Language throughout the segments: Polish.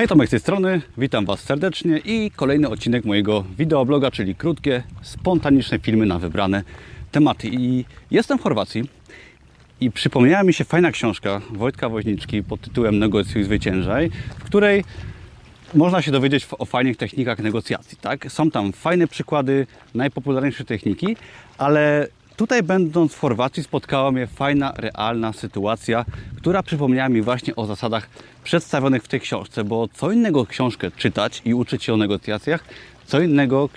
Hej, Tomek z tej strony, witam Was serdecznie i kolejny odcinek mojego wideobloga, czyli krótkie, spontaniczne filmy na wybrane tematy. I jestem w Chorwacji i przypomniała mi się fajna książka Wojtka Woźniczki pod tytułem Negocjuj, zwyciężaj, w której można się dowiedzieć o fajnych technikach negocjacji. Tak? Są tam fajne przykłady najpopularniejsze techniki, ale tutaj będąc w Chorwacji spotkała mnie fajna, realna sytuacja, która przypomniała mi właśnie o zasadach przedstawionych w tej książce, bo co innego książkę czytać i uczyć się o negocjacjach, co innego,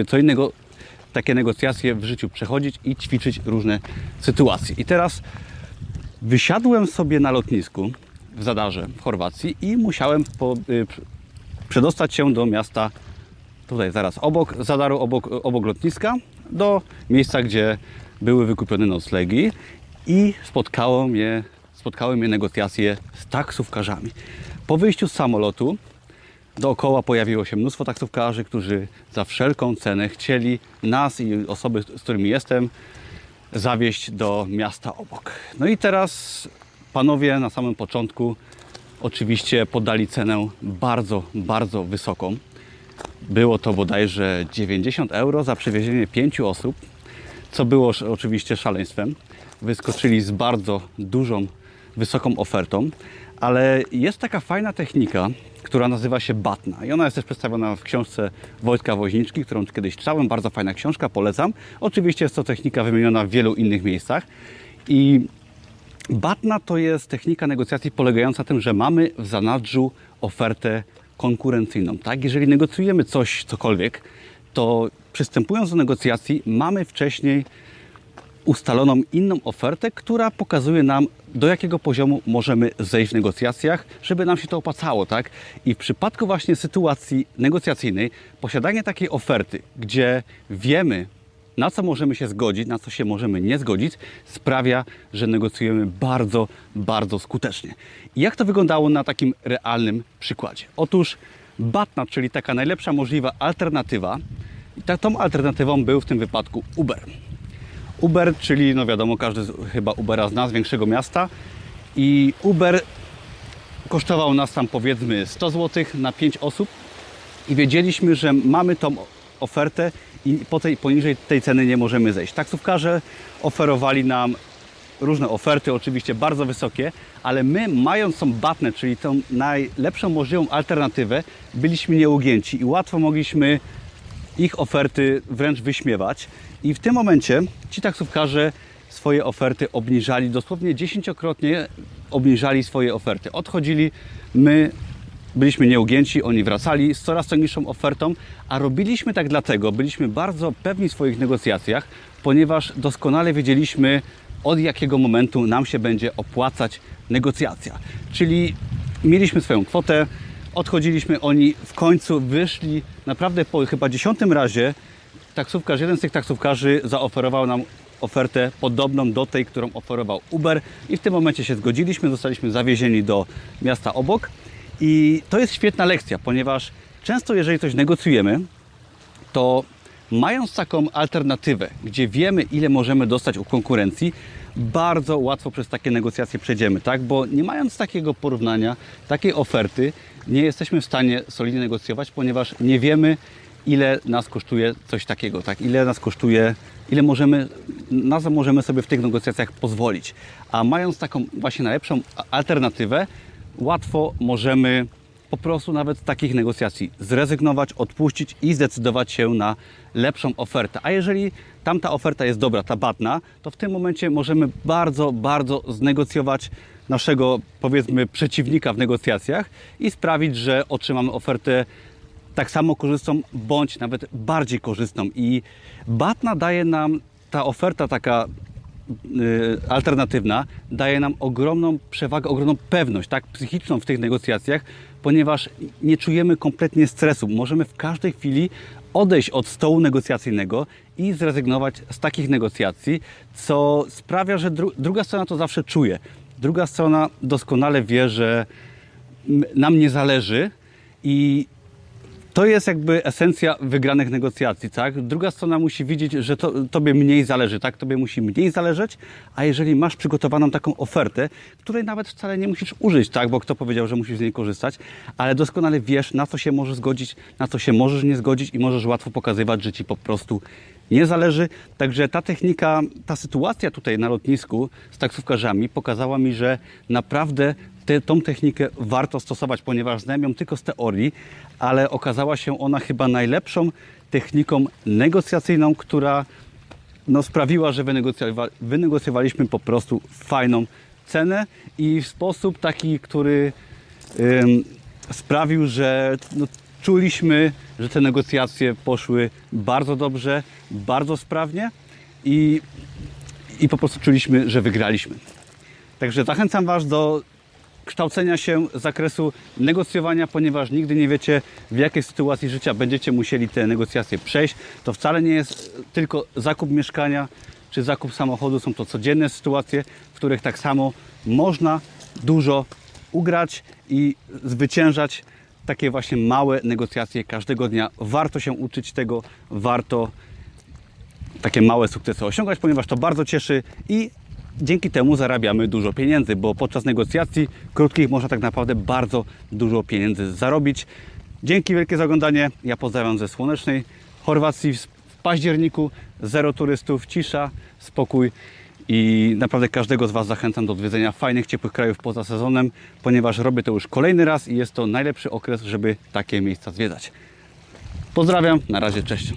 y, co innego takie negocjacje w życiu przechodzić i ćwiczyć różne sytuacje. I teraz wysiadłem sobie na lotnisku w Zadarze w Chorwacji i musiałem po, y, przedostać się do miasta tutaj zaraz obok Zadaru, obok, obok lotniska, do miejsca, gdzie były wykupione noclegi i spotkało mnie, spotkały mnie negocjacje z taksówkarzami. Po wyjściu z samolotu dookoła pojawiło się mnóstwo taksówkarzy, którzy za wszelką cenę chcieli nas i osoby, z którymi jestem, zawieźć do miasta obok. No i teraz panowie na samym początku oczywiście podali cenę bardzo, bardzo wysoką. Było to bodajże 90 euro za przewiezienie pięciu osób, co było oczywiście szaleństwem. Wyskoczyli z bardzo dużą, wysoką ofertą, ale jest taka fajna technika, która nazywa się Batna i ona jest też przedstawiona w książce Wojtka Woźniczki, którą kiedyś czytałem. Bardzo fajna książka, polecam. Oczywiście jest to technika wymieniona w wielu innych miejscach i Batna to jest technika negocjacji polegająca na tym, że mamy w zanadrzu ofertę konkurencyjną. Tak? Jeżeli negocjujemy coś, cokolwiek, to przystępując do negocjacji, mamy wcześniej ustaloną inną ofertę, która pokazuje nam, do jakiego poziomu możemy zejść w negocjacjach, żeby nam się to opłacało, tak? I w przypadku właśnie sytuacji negocjacyjnej, posiadanie takiej oferty, gdzie wiemy, na co możemy się zgodzić, na co się możemy nie zgodzić, sprawia, że negocjujemy bardzo, bardzo skutecznie. I jak to wyglądało na takim realnym przykładzie? Otóż Batna, czyli taka najlepsza możliwa alternatywa, i tą alternatywą był w tym wypadku Uber. Uber, czyli no wiadomo, każdy chyba Ubera zna z większego miasta i Uber kosztował nas tam powiedzmy 100 zł na 5 osób i wiedzieliśmy, że mamy tą ofertę i po tej, poniżej tej ceny nie możemy zejść. Taksówkarze oferowali nam różne oferty, oczywiście bardzo wysokie, ale my mając tą batnę, czyli tą najlepszą możliwą alternatywę, byliśmy nieugięci i łatwo mogliśmy ich oferty wręcz wyśmiewać. I w tym momencie ci taksówkarze swoje oferty obniżali, dosłownie dziesięciokrotnie obniżali swoje oferty. Odchodzili, my byliśmy nieugięci, oni wracali z coraz niższą ofertą, a robiliśmy tak dlatego, byliśmy bardzo pewni w swoich negocjacjach, ponieważ doskonale wiedzieliśmy, od jakiego momentu nam się będzie opłacać negocjacja. Czyli mieliśmy swoją kwotę, odchodziliśmy, oni w końcu wyszli, naprawdę po chyba dziesiątym razie taksówkarz, jeden z tych taksówkarzy zaoferował nam ofertę podobną do tej, którą oferował Uber i w tym momencie się zgodziliśmy, zostaliśmy zawiezieni do miasta obok i to jest świetna lekcja, ponieważ często jeżeli coś negocjujemy, to mając taką alternatywę, gdzie wiemy ile możemy dostać u konkurencji, bardzo łatwo przez takie negocjacje przejdziemy, tak? Bo nie mając takiego porównania, takiej oferty, nie jesteśmy w stanie solidnie negocjować, ponieważ nie wiemy, ile nas kosztuje coś takiego, tak? Ile nas kosztuje, ile możemy, na co możemy sobie w tych negocjacjach pozwolić. A mając taką właśnie najlepszą alternatywę, łatwo możemy po prostu nawet takich negocjacji zrezygnować, odpuścić i zdecydować się na lepszą ofertę. A jeżeli tamta oferta jest dobra, ta batna, to w tym momencie możemy bardzo, bardzo znegocjować naszego, powiedzmy, przeciwnika w negocjacjach i sprawić, że otrzymamy ofertę tak samo korzystną, bądź nawet bardziej korzystną. I Batna daje nam, ta oferta taka alternatywna, daje nam ogromną przewagę, ogromną pewność, tak, psychiczną w tych negocjacjach, ponieważ nie czujemy kompletnie stresu. Możemy w każdej chwili odejść od stołu negocjacyjnego i zrezygnować z takich negocjacji, co sprawia, że dru druga strona to zawsze czuje. Druga strona doskonale wie, że nam nie zależy i to jest jakby esencja wygranych negocjacji, tak? Druga strona musi widzieć, że to, tobie mniej zależy, tak? Tobie musi mniej zależeć, a jeżeli masz przygotowaną taką ofertę, której nawet wcale nie musisz użyć, tak? Bo kto powiedział, że musisz z niej korzystać, ale doskonale wiesz, na co się możesz zgodzić, na co się możesz nie zgodzić i możesz łatwo pokazywać, że ci po prostu nie zależy. Także ta technika, ta sytuacja tutaj na lotnisku z taksówkarzami pokazała mi, że naprawdę te, tą technikę warto stosować, ponieważ znam ją tylko z teorii, ale okazała się ona chyba najlepszą techniką negocjacyjną, która no, sprawiła, że wynegocjowa- wynegocjowaliśmy po prostu fajną cenę i w sposób taki, który ym, sprawił, że no, czuliśmy, że te negocjacje poszły bardzo dobrze, bardzo sprawnie i, i po prostu czuliśmy, że wygraliśmy. Także zachęcam Was do kształcenia się z zakresu negocjowania, ponieważ nigdy nie wiecie, w jakiej sytuacji życia będziecie musieli te negocjacje przejść. To wcale nie jest tylko zakup mieszkania czy zakup samochodu, są to codzienne sytuacje, w których tak samo można dużo ugrać i zwyciężać takie właśnie małe negocjacje każdego dnia. Warto się uczyć tego, warto takie małe sukcesy osiągać, ponieważ to bardzo cieszy i dzięki temu zarabiamy dużo pieniędzy, bo podczas negocjacji krótkich można tak naprawdę bardzo dużo pieniędzy zarobić. Dzięki wielkie za oglądanie. Ja pozdrawiam ze słonecznej Chorwacji w październiku. Zero turystów, cisza, spokój. I naprawdę każdego z Was zachęcam do odwiedzenia fajnych, ciepłych krajów poza sezonem, ponieważ robię to już kolejny raz i jest to najlepszy okres, żeby takie miejsca zwiedzać. Pozdrawiam, na razie, cześć.